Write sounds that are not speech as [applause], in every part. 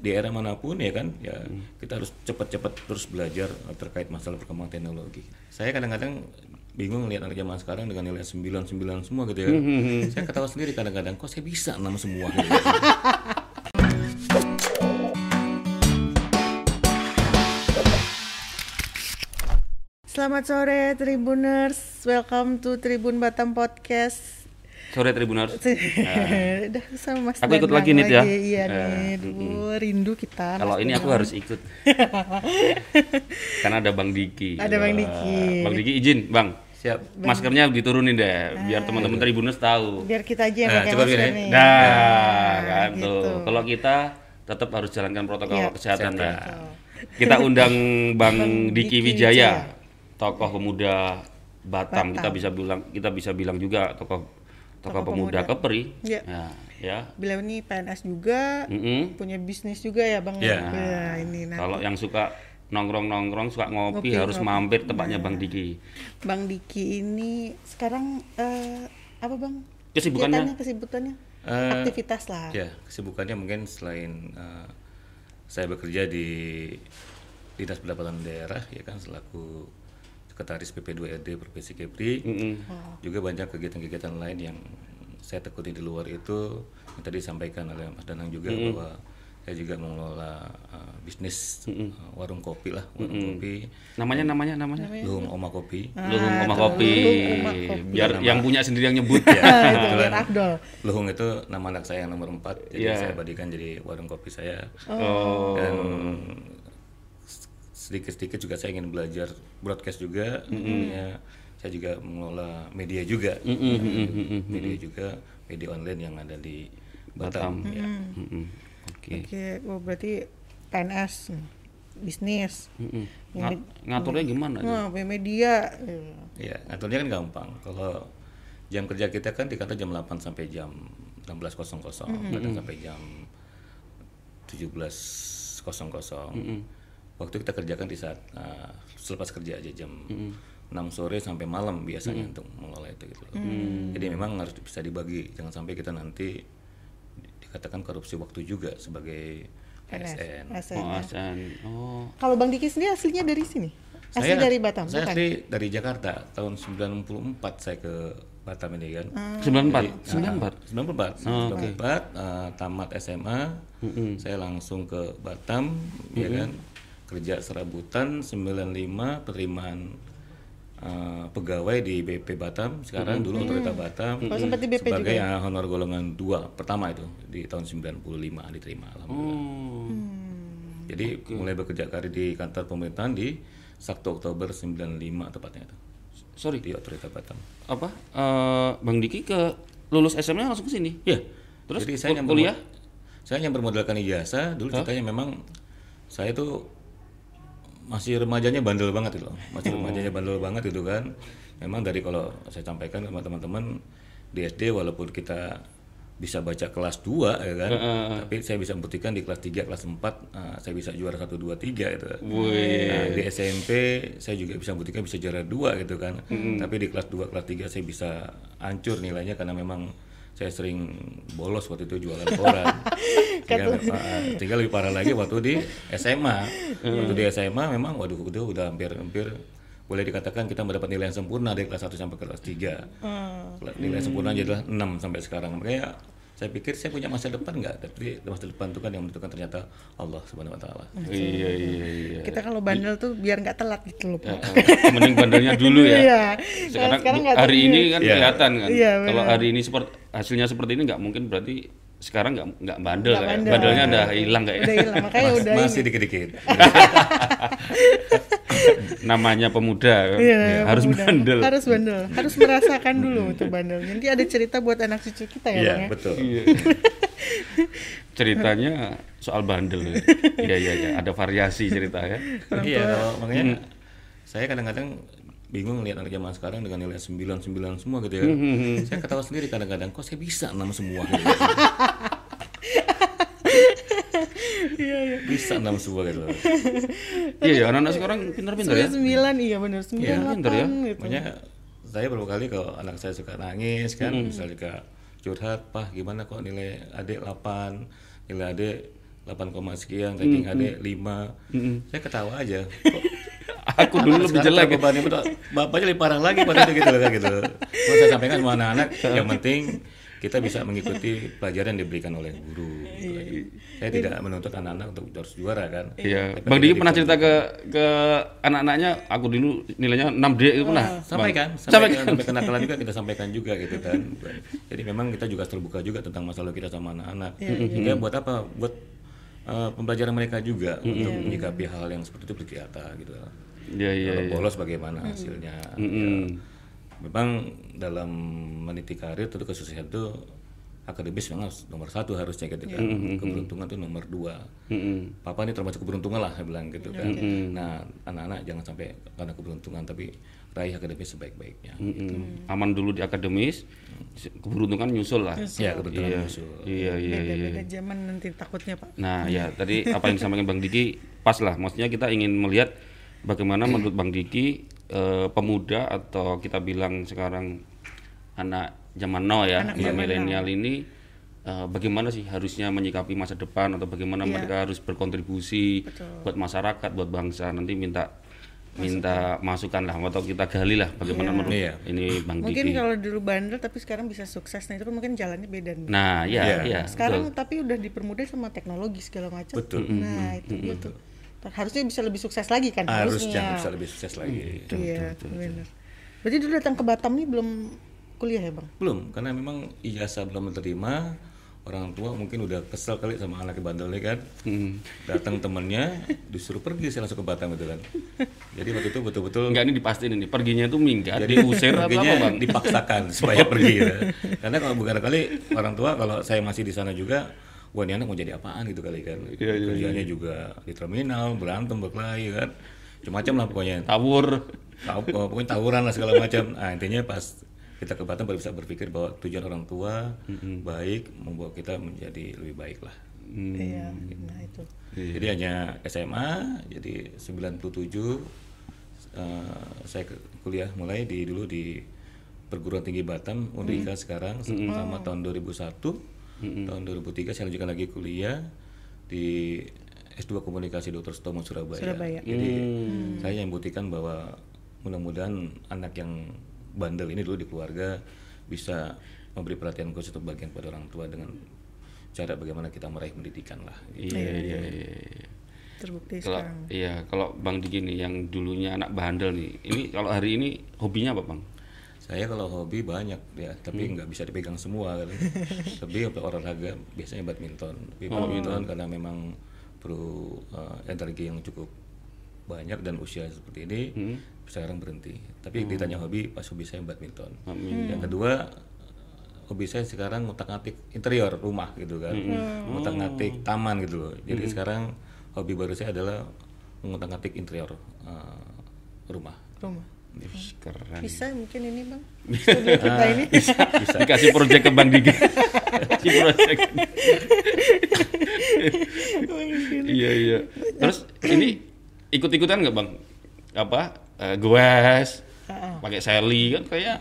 di era mana pun ya kan ya kita harus cepat-cepat terus belajar terkait masalah perkembangan teknologi. Saya kadang-kadang bingung lihat anak zaman sekarang dengan nilai 99 semua gitu ya. saya ketawa sendiri kadang-kadang kok saya bisa enam semua gitu. [laughs] Selamat sore Tribuners, welcome to Tribun Batam Podcast. Sore Tribuners. [laughs] Udah sama Mas Aku ikut lagi nih ya. Iya Eh, nih, duh, rindu kita. Kalau ini aku harus ikut. [laughs] Karena ada Bang Diki. Ada Bang Diki. Bang Diki izin, Bang. Siap. Maskernya diturunin deh, biar teman-teman Tribuners tahu. biar kita aja yang Nah, pakai coba masker gini. nih. Nah, kan gitu. tuh. Kalau kita tetap harus jalankan protokol Iya, kesehatan ya. Kita undang [laughs] Bang, Bang Diki Diki Wijaya, Wijaya. tokoh pemuda Batam. Batam. Kita bisa bilang kita bisa bilang juga tokoh tokoh, pemuda, pemuda. Kepri. Iya. Ya, ya. Beliau ini PNS juga, Mm-mm. punya bisnis juga ya Bang. Iya. Nah, ini nah. Kalau yang suka nongkrong-nongkrong, suka ngopi, Ngopi, harus ngopi. mampir tempatnya Bang Diki. Bang Diki ini sekarang eh, apa Bang? Kesibukannya? Kegiatannya, kesibukannya? Eh, Aktivitas lah. Ya, kesibukannya mungkin selain eh, saya bekerja di Dinas Pendapatan Daerah ya kan selaku sekretaris PP2RD Provinsi Kepri. Mm-mm. Juga banyak kegiatan-kegiatan lain yang saya tekuni di luar itu yang tadi disampaikan oleh Mas Danang juga bahwa saya juga mengelola eh, bisnis eh, warung kopi lah, warung kopi. Namanya namanya namanya. Luhung Oma Kopi. Luhung Ah, Oma tuh, Kopi. Luhung Oma Kopi. Biar Nama- yang punya sendiri yang nyebut [laughs] ya. Itu. Luhung itu nama anak saya yang nomor 4 jadi Iya. saya badikan jadi warung kopi saya. Oh. dan sedikit-sedikit juga saya ingin belajar broadcast juga ya saya juga mengelola media juga media juga media online yang ada di Batam, ya. Mm-mm. Oke. Oke, oh, berarti PNS, bisnis. Mm-mm. Yang Nga- ngaturnya gimana? Nah, media. ya ngaturnya kan gampang kalau jam kerja kita kan di kantor jam 8 sampai jam 16.00 kadang sampai jam 17.00 waktu kita kerjakan di saat uh, selepas kerja aja jam 6 sore sampai malam biasanya untuk mengelola itu gitu loh. Jadi memang harus bisa dibagi, jangan sampai kita nanti di- dikatakan korupsi waktu juga sebagai ASN. ASN. Oh, ASN. Oh. Kalau Bang Diki sendiri aslinya dari sini? Asli dari Batam, Saya bukan? asli dari Jakarta. Tahun 94 saya ke Batam ini kan. Ah. 94. Jadi, 94. 94. 94 eh, tamat SMA. Saya langsung ke Batam ya kan. Kerja serabutan 95 penerimaan eh, pegawai di BP Batam sekarang dulu otorita Batam sempat di BP sebagai juga ya? honor golongan 2 pertama itu di tahun 95 diterima alhamdulillah. Oh. Jadi mulai bekerja karir di kantor pemerintahan di 1 Oktober 95 tepatnya itu Sorry. di otorita Batam. Apa? Eh, Bang Diki ke lulus SMA langsung ke sini? Iya. Terus Jadi saya kul- kuliah? saya yang bermodalkan ijazah dulu ceritanya memang saya tuh masih remajanya bandel banget itu loh. Masih remajanya bandel banget itu kan. Memang dari kalau saya sampaikan sama teman-teman di SD walaupun kita bisa baca kelas 2 ya kan. Tapi saya bisa membuktikan di kelas 3, kelas 4 eh, saya bisa juara 1 2 3 itu. Nah, di SMP saya juga bisa membuktikan bisa juara 2 gitu kan. Tapi di kelas 2, kelas 3 saya bisa hancur nilainya karena memang saya sering bolos waktu itu jualan koran. [laughs] tinggal, eh, tinggal lebih parah lagi waktu di SMA. Waktu di SMA memang waduh udah udah hampir-hampir boleh dikatakan kita mendapat nilai yang sempurna dari kelas 1 sampai kelas 3. Nilai sempurna adalah 6 sampai sekarang. Makanya saya pikir saya punya masa depan nggak, tapi masa depan itu kan yang menentukan ternyata Allah Subhanahu wa taala. Iya iya iya. Kita kalau bandel tuh biar nggak telat gitu loh. Ya, mending bandelnya dulu ya. Iya. Sekarang, Sekarang hari ini kan Iya. kelihatan kan. Iya, Kalau hari ini seperti hasilnya seperti ini nggak mungkin berarti sekarang nggak nggak bandel kayak. bandel. Bandelnya udah hilang kayak. Udah hilang, makanya Mas- udah masih dikit-dikit. [laughs] Namanya pemuda kan. Iya, harus pemuda. bandel. Harus bandel. Harus merasakan dulu itu bandel. Nanti ada cerita buat anak cucu kita ya, Iya, Bang ya. betul. Iya. [laughs] Ceritanya soal bandel. ya. Iya iya iya, ada variasi cerita ya. Iya, kalau makanya saya kadang-kadang bingung lihat anak zaman sekarang dengan nilai 99 semua gitu ya. saya ketawa sendiri kadang-kadang kok saya bisa enam semua gitu. Iya, iya. bisa enam semua gitu. Iya ya, anak-anak sekarang pintar-pintar ya. Sembilan iya benar Iya, sembilan ya. delapan gitu. Makanya saya beberapa kali kalau anak saya suka nangis kan, misalnya juga curhat, "Pah, gimana kok nilai adik 8, nilai adik 8, koma sekian, ranking adik 5. Saya ketawa aja. Kok [laughs] Aku dulu lebih sekarang jelek. ya. bebannya betul. Bapaknya lebih parah lagi pada itu gitu gitu. Mau saya sampaikan sama anak-anak, yang penting kita bisa mengikuti pelajaran yang diberikan oleh guru. gitu. Saya tidak menuntut anak-anak untuk harus juara kan. Iya, Tapi Bang Diki pernah cerita ke ke anak-anaknya, aku dulu nilainya 6D itu pernah. sampaikan, Bang? sampaikan, sampai kenakalan juga kita sampaikan juga gitu kan. Jadi memang kita juga terbuka juga tentang masalah kita sama anak-anak. Ya buat apa? Buat uh, pembelajaran mereka juga untuk menyikapi hal yang seperti itu seperti apa gitu. Iya, iya. Kalau bolos bagaimana hasilnya? Ya, Mm-mm. memang dalam meniti karir tentu kesuksesan itu akademis memang nomor satu harusnya gitu kan. Keberuntungan itu nomor dua. Mm-mm. Papa ini termasuk keberuntungan lah saya bilang gitu kan. Nah anak-anak jangan sampai karena keberuntungan tapi raih akademis sebaik-baiknya. Mm-mm. Aman dulu di akademis, keberuntungan nyusul lah. Ya kebetulan Iya, musuh. iya, iya, iya. Beda-beda zaman nanti takutnya Pak. Nah, ya tadi apa yang disampaikan Bang Diki pas lah. Maksudnya kita ingin melihat bagaimana menurut Bang Diki eh, pemuda atau kita bilang sekarang anak zaman now ya, anak milenial ini eh, bagaimana sih harusnya menyikapi masa depan atau bagaimana Iya. mereka harus berkontribusi buat masyarakat, buat bangsa. Nanti minta minta masukan lah atau kita gali lah bagaimana menurut Iya. ini Bang Mungkin Diki. kalau dulu bandel tapi sekarang bisa sukses. Nah itu kan mungkin jalannya beda nih. Nah, ya, Iya. ya. sekarang betul. tapi udah dipermudah sama teknologi segala macam. Betul. Nah itu gitu. Harusnya bisa lebih sukses lagi kan? Harusnya bisa lebih sukses lagi. Iya, benar. Berarti dulu datang ke Batam nih belum kuliah ya bang? Belum, karena memang ijazah belum diterima. Orang tua mungkin udah kesel kali sama anak bandelnya kan. Hmm. Datang temennya disuruh pergi saya langsung ke Batam gitu kan. Jadi waktu itu betul-betul Enggak ini dipastiin ini perginya itu minggat, diusir atau perginya apa Bang? dipaksakan supaya [laughs] pergi ya. Karena kalau bukan kali orang tua kalau saya masih di sana juga, wah ini anak mau jadi apaan gitu kali kan. Iya, Kerjanya juga di terminal, berantem, berkelahi kan. Macam-macam lah pokoknya. Tawur. Tahu oh, pokoknya tawuran lah segala macam. Nah, intinya pas kita ke Batam baru bisa berpikir bahwa tujuan orang tua baik membawa kita menjadi lebih baik lah. Iya, nah itu. Jadi hanya SMA, jadi 97 eh, saya ke- kuliah mulai di dulu di perguruan tinggi Batam, Undika sekarang selama tahun 2001. Tahun 2003 saya lanjutkan lagi kuliah di S2 Komunikasi Dr. Sutomo Surabaya. Surabaya. Jadi saya yang buktikan bahwa mudah-mudahan anak yang bandel ini dulu di keluarga bisa memberi perhatian khusus untuk bagian pada orang tua dengan cara bagaimana kita meraih pendidikan lah. gitu. Iya, iya, iya. iya. Terbukti Kalau sekarang. iya, kalau Bang Diki nih yang dulunya anak bandel nih. Ini kalau hari ini hobinya apa, Bang? Saya kalau hobi banyak ya, tapi nggak bisa dipegang semua kan. [laughs] Tapi untuk olahraga biasanya badminton. Tapi badminton karena memang perlu uh, energi yang cukup banyak dan usia seperti ini sekarang berhenti. Tapi ditanya hobi, pas hobi saya badminton. Yang kedua hobi saya sekarang ngutak-ngatik interior rumah gitu kan. Ngutak-ngatik taman gitu loh. Jadi sekarang hobi baru saya adalah mengutak-ngatik interior uh, rumah. Rumah. Wih, keren. Bisa mungkin ini bang? [laughs] Studio kita ini. bisa. Dikasih proyek ke Bang Diki. Kasih proyek. iya, iya. Terus ini ikut-ikutan nggak, Bang? Apa? Eh, goes. Pakai Sally kan kayak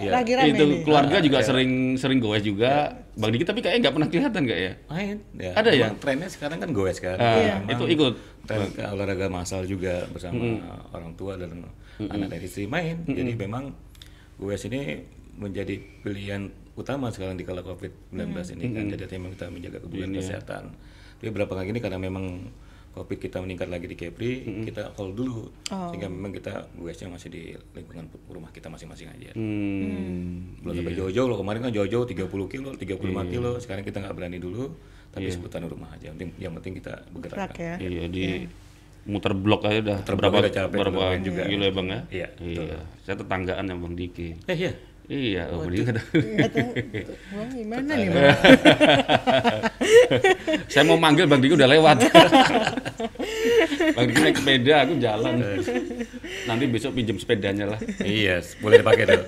Lagi rame itu nih. keluarga juga sering sering goes juga. Bang Diki tapi kayaknya nggak pernah kelihatan nggak ya? main ya Ada ya? Emang trennya sekarang kan goes kan Ah, Memang itu ikut. tren olahraga massal juga bersama orang tua dan anak dan istri main. Jadi memang goes ini menjadi pilihan utama sekarang di kala covid 19 ini kan. Jadi memang kita menjaga kebutuhan kesehatan. Tapi beberapa kali ini karena memang covid kita meningkat lagi di Kepri kita call dulu. Sehingga memang kita goesnya masih di lingkungan rumah kita masing-masing aja. Hmm. belum sampai jauh-jauh loh. Kemarin kan jauh-jauh 30 kilo 35 kilo. Sekarang kita nggak berani dulu tapi sebutan rumah aja. Yang penting, yang penting kita bergerak. Rak ya. Iya. Di muter blok aja udah Muter blok berapa udah capek berapa lumayan juga. kilo ya bang ya? Iya, Iya. Saya tetanggaan sama Bang Diki. eh iya Iya, oh, Bang Diki kata- Nggak tahu, bang gimana nih bang? [laughs] Saya mau manggil Bang Diki udah lewat. bang Diki naik sepeda, aku jalan. Nanti besok pinjam sepedanya lah. iya boleh dipakai tuh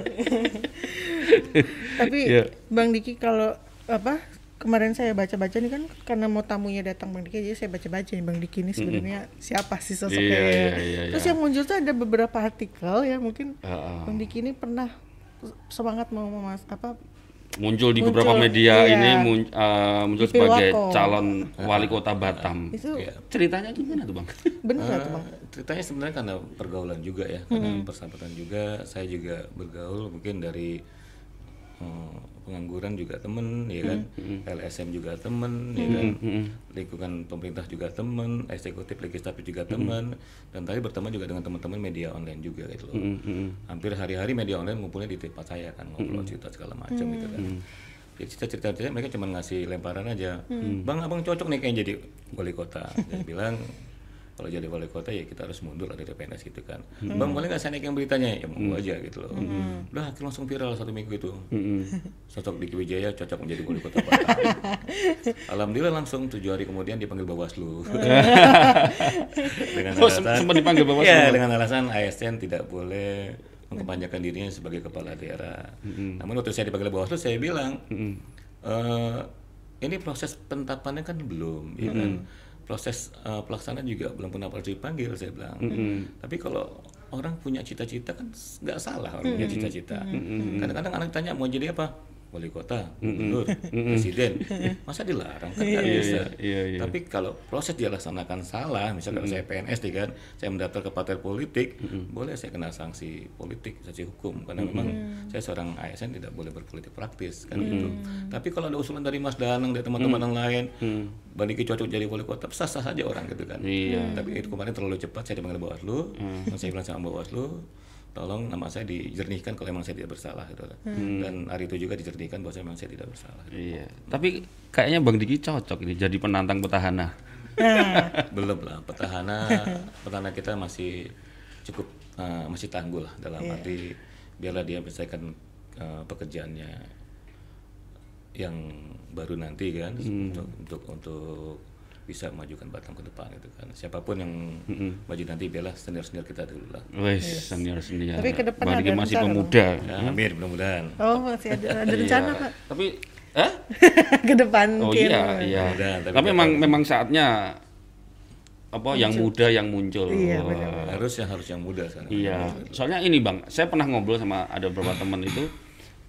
Tapi Iya. bang Diki kalau apa kemarin saya baca-baca nih kan karena mau tamunya datang bang Diki jadi saya baca-baca nih bang Diki ini sebenarnya siapa sih sosoknya? Iya, iya, iya, Terus iya. yang muncul tuh ada beberapa artikel ya mungkin Heeh. bang Diki ini pernah semangat mau memas apa muncul di beberapa Muncul, media iya. ini mun- eh, muncul Di sebagai Pilwako. calon wali kota Batam. [laughs] Itu Iya. Ceritanya gimana tuh bang? [laughs] bener nggak tuh bang? Eh, ceritanya sebenarnya karena pergaulan juga ya, karena persahabatan juga. Saya juga bergaul mungkin dari eh, pengangguran juga temen, ya kan, LSM juga temen, ya kan, lingkungan pemerintah juga temen, eksekutif legislatif juga temen, dan tadi berteman juga dengan teman-teman media online juga gitu loh. Hampir hari-hari media online ngumpulnya di tempat saya kan, ngobrol cerita segala macam gitu kan. Jadi cerita-cerita mereka cuma ngasih lemparan aja, bang abang cocok nih kayak jadi wali kota. Dia [laughs] bilang kalau jadi wali kota ya kita harus mundur lah dari PNS gitu kan. Bang boleh nggak saya naikin beritanya? Ya mau aja gitu loh. Udah akhirnya langsung viral satu minggu itu. Sosok Diki Wijaya cocok menjadi wali kota Batam. [laughs] Alhamdulillah langsung tujuh hari kemudian dipanggil Bawaslu. [laughs] dengan Oh, sem- sempat dipanggil Bawaslu? Ya, dengan alasan ASN tidak boleh mengkampanyekan dirinya sebagai kepala daerah. Namun waktu saya dipanggil Bawaslu saya bilang "Eh, ini proses penetapannya kan belum, ya kan? Proses eh, pelaksanaan juga belum pernah pernah dipanggil saya bilang. Tapi kalau orang punya cita-cita kan nggak salah orang punya cita-cita. Kadang-kadang anak tanya mau jadi apa? Wali kota, gubernur, presiden. [laughs] Masa dilarang kan? Nggak bisa. iya, iya. Tapi kalau proses dilaksanakan salah, misalkan saya PNS nih kan, saya mendaftar ke partai politik, boleh saya kena sanksi politik, sanksi hukum. Karena memang saya seorang ASN tidak boleh berpolitik praktis kan gitu. Tapi kalau ada usulan dari Mas Danang dari teman-teman yang lain, Bang Diki cocok jadi wali kota, sah-sah saja orang gitu kan. Iya. Tapi itu kemarin terlalu cepat saya dipanggil Bawaslu, dan saya bilang sama Bawaslu, tolong nama saya dijernihkan kalau memang saya tidak bersalah gitu. Dan hari itu juga dijernihkan bahwa memang saya tidak bersalah. Iya. Tapi kayaknya Bang Diki cocok ini jadi penantang petahana. [laughs] belum lah petahana petahana kita masih cukup eh, masih tangguh lah dalam arti biarlah dia menyelesaikan eh, pekerjaannya yang baru nanti kan untuk untuk untuk bisa memajukan Batam ke depan itu kan. Siapa pun yang maju nanti biarlah senior senior kita dulu lah. Wes senior senior. Tapi ke depan ada masih rencana, pemuda. ya, amin mudah-mudahan. Oh masih ada, ada rencana Iya. pak? Tapi eh? [laughs] ke depan Oh iya, iya. Mudah, tapi Tapi memang memang saatnya apa yang muda yang muncul. Iya, harus yang harus yang muda sekarang Iya, soalnya ini bang, saya pernah ngobrol sama ada beberapa teman itu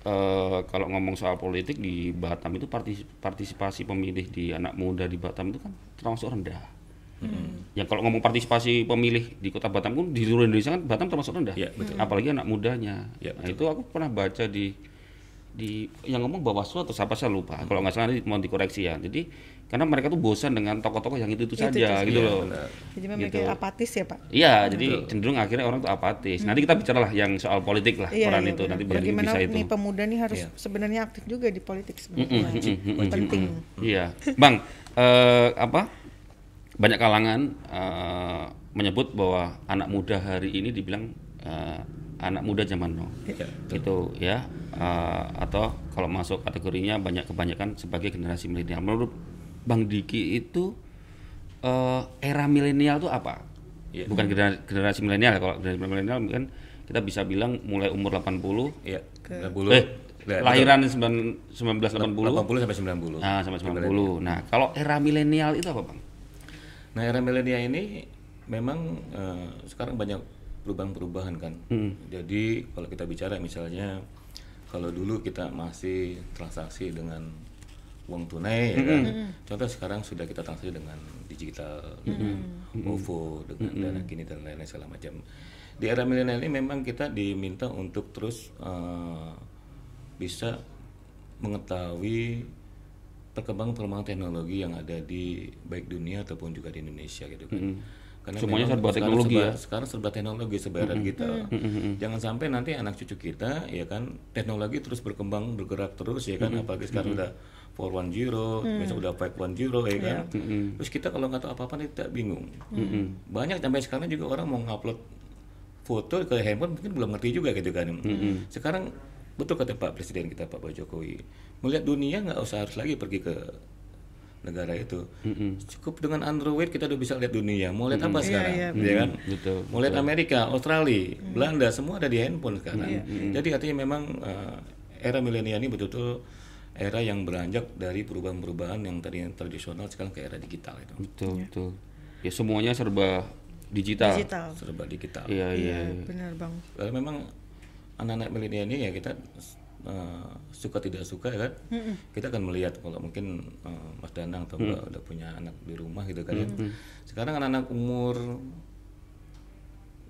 eh, kalau ngomong soal politik di Batam itu partis- partisipasi pemilih di anak muda di Batam itu kan termasuk rendah. Yang kalau ngomong partisipasi pemilih di kota Batam pun di seluruh Indonesia kan Batam termasuk rendah. Iya, betul. Apalagi anak mudanya. Iya, nah, itu aku pernah baca di di yang ngomong Bawaslu atau siapa saya lupa. Kalau nggak salah mau dikoreksi ya. Jadi karena mereka tuh bosan dengan tokoh-tokoh yang itu itu Itu-itu saja saja. gitu Iya, loh. benar. Jadi memang Gitu. apatis ya pak. Iya, jadi cenderung akhirnya orang tuh apatis. Nanti kita bicaralah yang soal politik lah Iya, peran iya, itu benar. nanti gimana bisa itu. nih pemuda nih harus Iya. sebenarnya aktif juga di politik sebenarnya. Penting. Iya, Bang, eh, apa? Banyak kalangan eh, menyebut bahwa anak muda hari ini dibilang eh, anak muda zaman now. Iya, Itu ya eh, atau kalau masuk kategorinya banyak kebanyakan sebagai generasi milenial. Menurut Bang Diki itu eh, era milenial itu apa? Iya. Bukan generasi, generasi milenial. Kalau generasi milenial kan kita bisa bilang mulai umur 80 iya 90 eh Nah, lahiran 9 1980 80 sampai 90 Nah, sampai 90. Nah, kalau era milenial itu apa, Bang? Nah era milenial ini memang eh, sekarang banyak perubahan-perubahan kan. Jadi kalau kita bicara misalnya kalau dulu kita masih transaksi dengan uang tunai, ya kan? contoh sekarang sudah kita transaksi dengan digital, dengan OVO, dengan dana kini dan lain-lain segala macam. Di era milenial ini memang kita diminta untuk terus eh, bisa mengetahui perkembangan-perkembangan teknologi yang ada di baik dunia ataupun juga di Indonesia gitu kan. Karena Semuanya serba sekarang teknologi serba- ya? Sekarang serba teknologi serba era digital. Jangan sampai nanti anak cucu kita ya kan teknologi terus berkembang bergerak terus ya kan apalagi sekarang udah 410, besok udah 510 ya kan. Terus kita kalau nggak tahu apa-apa nih kita bingung. Banyak sampai sekarang juga orang mau ngupload foto ke handphone mungkin belum ngerti juga gitu kan. Sekarang betul kata Pak Presiden kita Pak Jokowi, melihat dunia nggak usah harus lagi pergi ke negara itu. Cukup dengan Android kita udah bisa lihat dunia. Mau lihat apa sekarang? iya, ya kan? Betul. Mau lihat Amerika, Australia, Belanda, semua ada di handphone sekarang. Jadi artinya memang eh, era milenial ini betul-betul era yang beranjak dari perubahan-perubahan yang tadi tradisional sekarang ke era digital itu. Betul, betul. Ya semuanya serba digital. Digital. Serba digital. Iya, iya. Iya, benar bang. Kalau memang anak-anak milenial ini ya kita eh, suka tidak suka ya kan? Kita akan melihat kalau mungkin eh, Mas Danang atau Mbak udah punya anak di rumah gitu kan ya. Sekarang anak-anak umur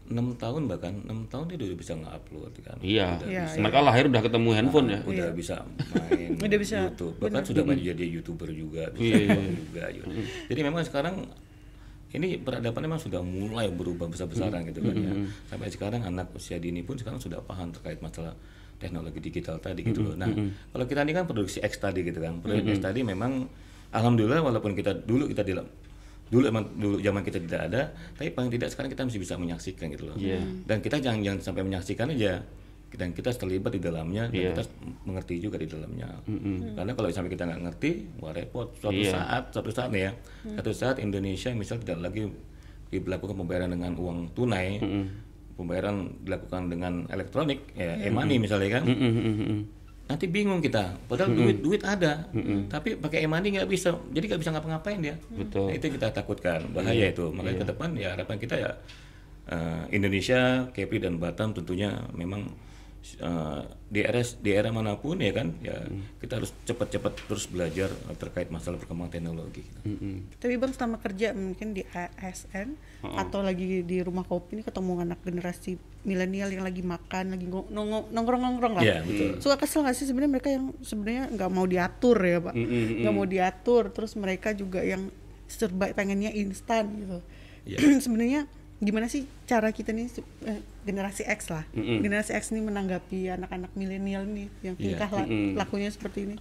enam tahun bahkan enam tahun dia udah bisa nge-upload kan? Iya. udah Iya, bisa Mereka lahir udah ketemu handphone ya. udah bisa main [laughs] Udah bisa, YouTube. Bahkan sudah banyak jadi youtuber juga bisa Iya, iya, juga gitu. jadi memang sekarang ini peradaban memang sudah mulai berubah besar-besaran gitu kan ya. Sampai sekarang anak usia dini pun sekarang sudah paham terkait masalah teknologi digital tadi gitu loh. Nah kalau kita ini kan produksi X tadi gitu kan. Produksi X tadi memang alhamdulillah walaupun kita dulu kita di dulu emang dulu zaman kita tidak ada tapi paling tidak sekarang kita masih bisa menyaksikan gitu loh. Iya. dan kita jangan jangan sampai menyaksikan aja. Dan kita terlibat di dalamnya dan Iya. kita mengerti juga di dalamnya. Karena kalau sampai kita nggak ngerti wah repot. Suatu Iya. saat suatu saat nih ya suatu saat Indonesia misal tidak lagi dilakukan pembayaran dengan uang tunai pembayaran dilakukan dengan elektronik ya e-money misalnya kan. Mm, mm, mm, mm. nanti bingung kita padahal duit duit ada tapi pakai e-money nggak bisa jadi nggak bisa ngapa-ngapain dia. Betul. Nah, itu kita takutkan bahaya itu. Makanya ke depan ya harapan kita ya eh, Indonesia Kepri dan Batam tentunya memang eh, di era di era mana pun ya kan ya kita harus cepat-cepat terus belajar terkait masalah perkembangan teknologi Tapi bang selama kerja mungkin di ASN atau lagi di rumah kopi ini ketemu anak generasi milenial yang lagi makan, lagi nongkrong-nongkrong lah. Iya, betul. Suka kesel nggak sih sebenarnya mereka yang sebenarnya nggak mau diatur ya pak, nggak mau diatur. Terus mereka juga yang serba pengennya instan gitu. Iya. [clears throat] sebenarnya gimana sih cara kita nih eh, generasi X lah, generasi X nih menanggapi anak-anak milenial nih yang Iya. tingkah la- lakunya seperti ini?